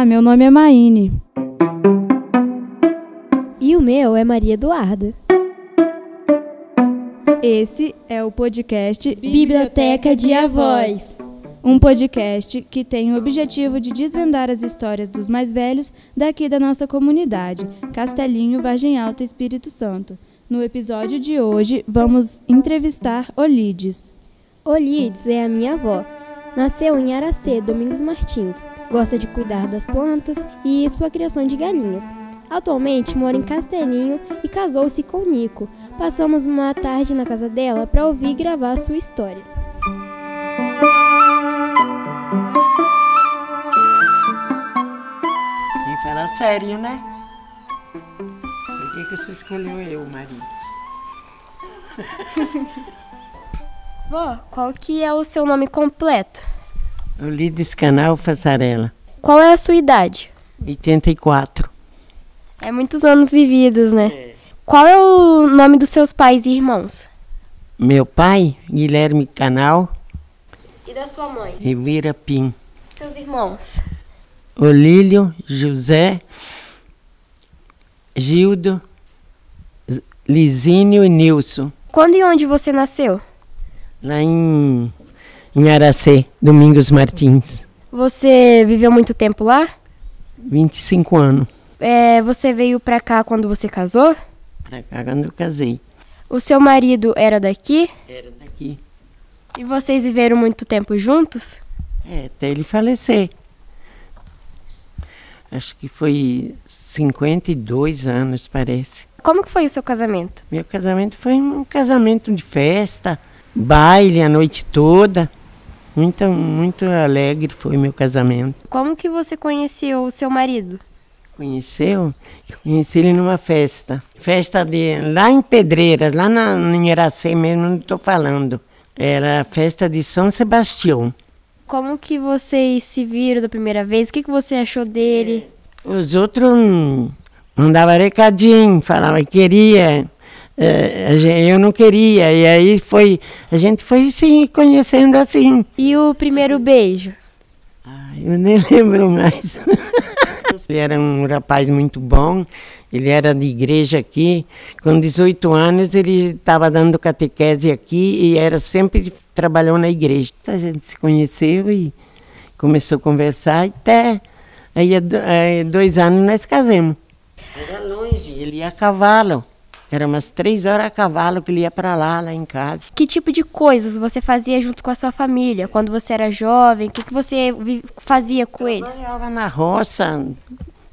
Olá, meu nome é Maine. E o meu é Maria Eduarda. Esse é o podcast Biblioteca de Avós. Um podcast que tem o objetivo de desvendar as histórias dos mais velhos daqui da nossa comunidade, Castelinho, Vargem Alta, Espírito Santo. No episódio de hoje, vamos entrevistar Olides. Olides é a minha avó. Nasceu em Aracê, Domingos Martins. Gosta de cuidar das plantas e sua criação de galinhas. Atualmente mora em Castelinho e casou-se com Nico. Passamos uma tarde na casa dela para ouvir e gravar sua história. Quem fala sério, né? Por que, que você escolheu eu, Maria? Vó, qual que é o seu nome completo? Ulides Canal Fassarela, Qual é a sua idade? 84. É muitos anos vividos, né? Qual é o nome dos seus pais e irmãos? Meu pai, Guilherme Canal, E da sua mãe? Rivira Pim. Seus irmãos? Olílio, José, Gildo, Lisínio e Nilson, Quando e onde você nasceu? lá em, em Aracê, Domingos Martins. Você viveu muito tempo lá? 25 anos. É, você veio pra cá quando você casou? Pra cá quando eu casei. O seu marido era daqui? Era daqui. E vocês viveram muito tempo juntos? É, até ele falecer. Acho que foi 52 anos, parece. Como que foi o seu casamento? Meu casamento foi um casamento de festa, baile a noite toda. Muito, muito alegre foi meu casamento. Como que você conheceu o seu marido? Conheceu? Eu conheci ele numa festa. Festa de lá em Pedreiras, lá na, em Iracema mesmo, não estou falando. Era a festa de São Sebastião. Como que vocês se viram da primeira vez? O que, que você achou dele? Os outros hum, mandavam recadinho, falavam que queria. Eh, a gen- eu não queria. E aí foi, a gente foi se conhecendo assim. E o primeiro beijo? Ai, eu nem lembro mais. ele era um rapaz muito bom. Ele era de igreja aqui. Com 18 anos, ele estava dando catequese aqui e era sempre trabalhou na igreja. A gente se conheceu e começou a conversar até aí, dois anos nós casamos. Era longe, ele ia a cavalo. Era umas três horas a cavalo que ele ia para lá, lá em casa. Que tipo de coisas você fazia junto com a sua família quando você era jovem? O que, que você fazia com eles? Trabalhava na roça,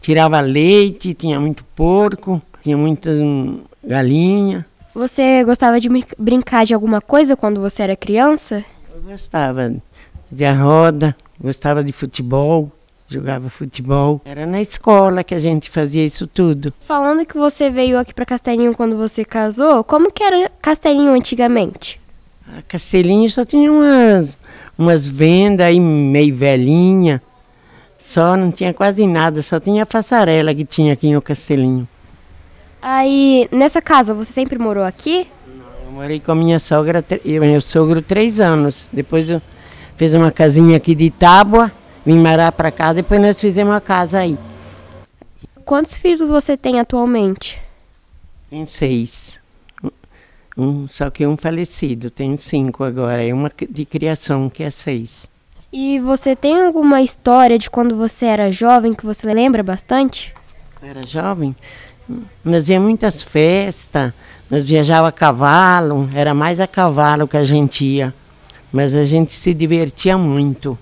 tirava leite, tinha muito porco, tinha muitas hum, galinha. Você gostava de brin- brincar de alguma coisa quando você era criança? Eu gostava de a roda, gostava de futebol, jogava futebol. Era na escola que a gente fazia isso tudo. Falando que você veio aqui para Castelinho quando você casou, como que era Castelinho antigamente? A Castelinho só tinha umas, umas vendas aí meio velhinha. Só não tinha quase nada, só tinha a passarela que tinha aqui no Castelinho. Aí, nessa casa, você sempre morou aqui? Eu morei com a minha sogra e meu sogro três anos. Depois eu fiz uma casinha aqui de tábua, vim morar para cá, depois nós fizemos uma casa aí. Quantos filhos você tem atualmente? Tem seis. Um, só que um falecido, tenho cinco agora, e uma de criação, que é seis. E você tem alguma história de quando você era jovem que você lembra bastante? Eu era jovem, nós ia muitas festas, nós viajava a cavalo, era mais a cavalo que a gente ia, mas a gente se divertia muito.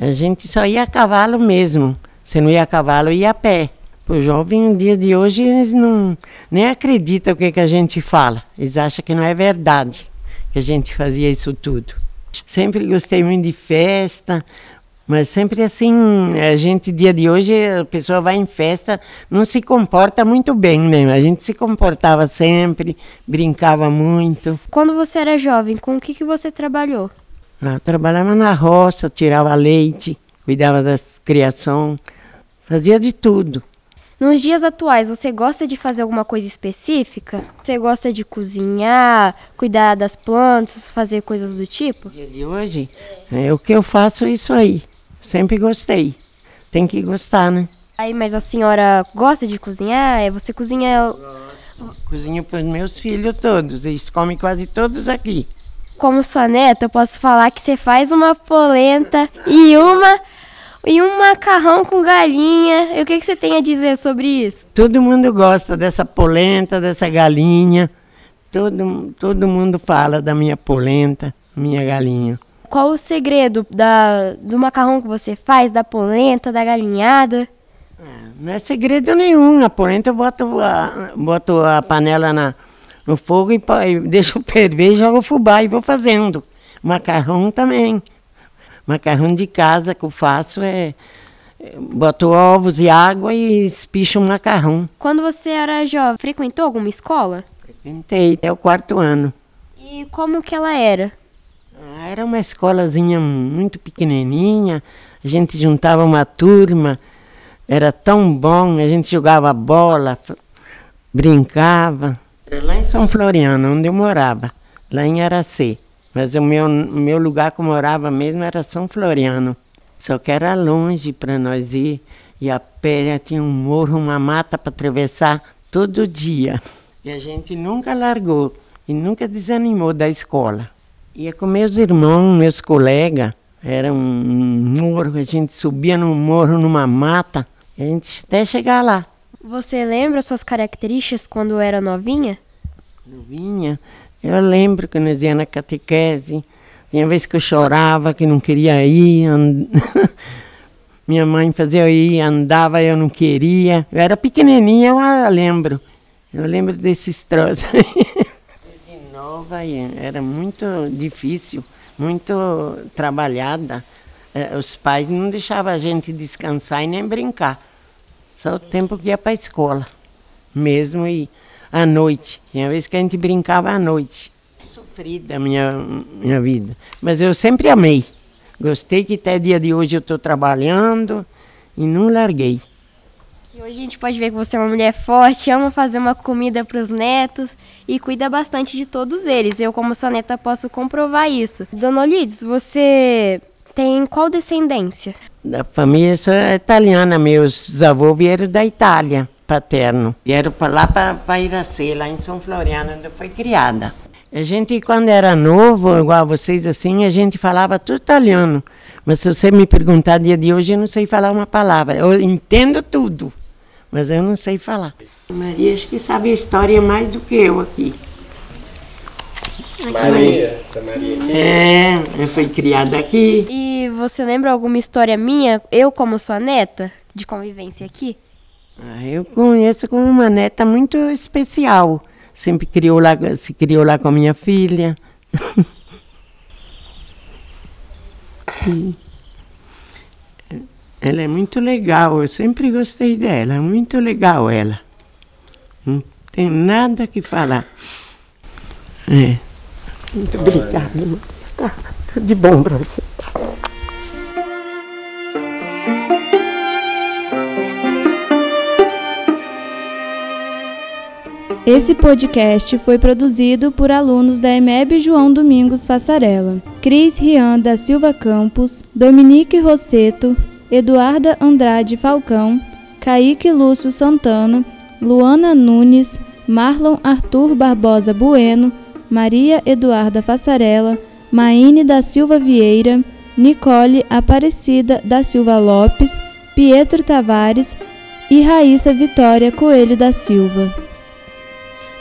A gente só ia a cavalo mesmo, se não ia a cavalo, ia a pé. O jovem, no dia de hoje, eles não, nem acreditam o que, que a gente fala. Eles acham que não é verdade que a gente fazia isso tudo. Sempre gostei muito de festa, mas sempre assim, a gente, dia de hoje, a pessoa vai em festa, não se comporta muito bem, né? A gente se comportava sempre, brincava muito. Quando você era jovem, com o que, que você trabalhou? Eu trabalhava na roça, tirava leite, cuidava das criação, fazia de tudo. Nos dias atuais, você gosta de fazer alguma coisa específica? Você gosta de cozinhar, cuidar das plantas, fazer coisas do tipo? Dia de hoje, é, o que eu faço é isso aí. Sempre gostei. tem que gostar, né? Aí, mas a senhora gosta de cozinhar? É, Você cozinha Cozinho para os meus filhos todos, eles comem quase todos aqui. Como sua neta, eu posso falar que você faz uma polenta e uma e um macarrão com galinha. E o que, que você tem a dizer sobre isso? Todo mundo gosta dessa polenta, dessa galinha. Todo, todo mundo fala da minha polenta, minha galinha. Qual o segredo da, do macarrão que você faz, da polenta, da galinhada? Não é segredo nenhum. A polenta eu boto a, boto a panela na, no fogo e, e deixo ferver, jogo fubá e vou fazendo. Macarrão também. Macarrão de casa que eu faço é. Boto ovos e água e espicho macarrão. Quando você era jovem, frequentou alguma escola? Tentei até o quarto ano. E como que ela era? Ah, Era uma escolazinha muito pequenininha, a gente juntava uma turma, era tão bom, a gente jogava bola, brincava. Lá em São Floriano, onde eu morava, lá em Aracê. Mas o meu, meu lugar que eu morava mesmo era São Floriano. Só que era longe para nós ir, e a pé tinha um morro, uma mata para atravessar todo dia. E a gente nunca largou e nunca desanimou da escola. Ia com meus irmãos, meus colegas. Era um morro, a gente subia no morro numa mata, a gente até chegar lá. Você lembra suas características quando era novinha? Novinha, eu lembro que nós íamos na catequese. Tinha vez que eu chorava, que não queria ir. and- Minha mãe fazia eu ir, andava, eu não queria. Eu era pequenininha, eu lembro. Eu lembro desses troços. De nova, e era muito difícil, muito trabalhada. Eh, Os pais não deixavam a gente descansar e nem brincar. Só o tempo que ia para a escola. Mesmo e à noite. Tinha vez que a gente brincava à noite. Sofrida a minha, minha vida. Mas eu sempre amei. Gostei que até dia de hoje eu estou trabalhando e não larguei. E hoje a gente pode ver que você é uma mulher forte, ama fazer uma comida para os netos e cuida bastante de todos eles. Eu, como sua neta, posso comprovar isso. Dona Olides, você tem qual descendência? Da família sou italiana, meus avós vieram da Itália, paterno. Vieram para lá para Iracê, lá em São Floriano, onde eu fui criada. A gente, quando era novo, igual vocês assim, a gente falava tudo italiano. Mas se você me perguntar dia de hoje, eu não sei falar uma palavra. Eu entendo tudo, mas eu não sei falar. Maria, acho que sabe a história mais do que eu aqui. Maria, essa Maria. É, eu fui criada aqui. E você lembra alguma história minha, eu como sua neta, de convivência aqui? Ah, Eu conheço como uma neta muito especial. Sempre criou lá, se criou lá com a minha filha. E ela é muito legal, eu sempre gostei dela, é muito legal ela. Não tenho nada que falar. É. Muito obrigada, tudo de bom para você. Esse podcast foi produzido por alunos da EMEB João Domingos Fassarella, Cris Rian da Silva Campos, Dominique Rosseto, Eduarda Andrade Falcão, Kaique Lúcio Santana, Luana Nunes, Marlon Arthur Barbosa Bueno, Maria Eduarda Fassarella, Maine da Silva Vieira, Nicole Aparecida da Silva Lopes, Pietro Tavares e Raíssa Vitória Coelho da Silva.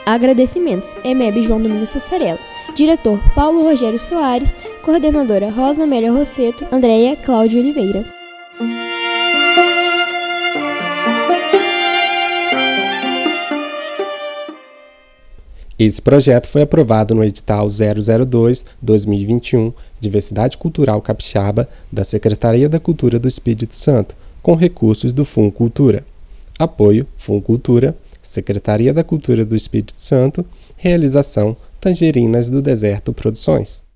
Agradecimentos, EMEB João Domingos Fassarella. Diretor Paulo Rogério Soares. Coordenadora Rosa Amélia Rosseto. Andréia Cláudia Oliveira. Esse projeto foi aprovado no edital 002-2021 Diversidade Cultural Capixaba da Secretaria da Cultura do Espírito Santo, com recursos do Fundo Cultura. Apoio Fundo Cultura, Secretaria da Cultura do Espírito Santo, realização Tangerinas do Deserto Produções.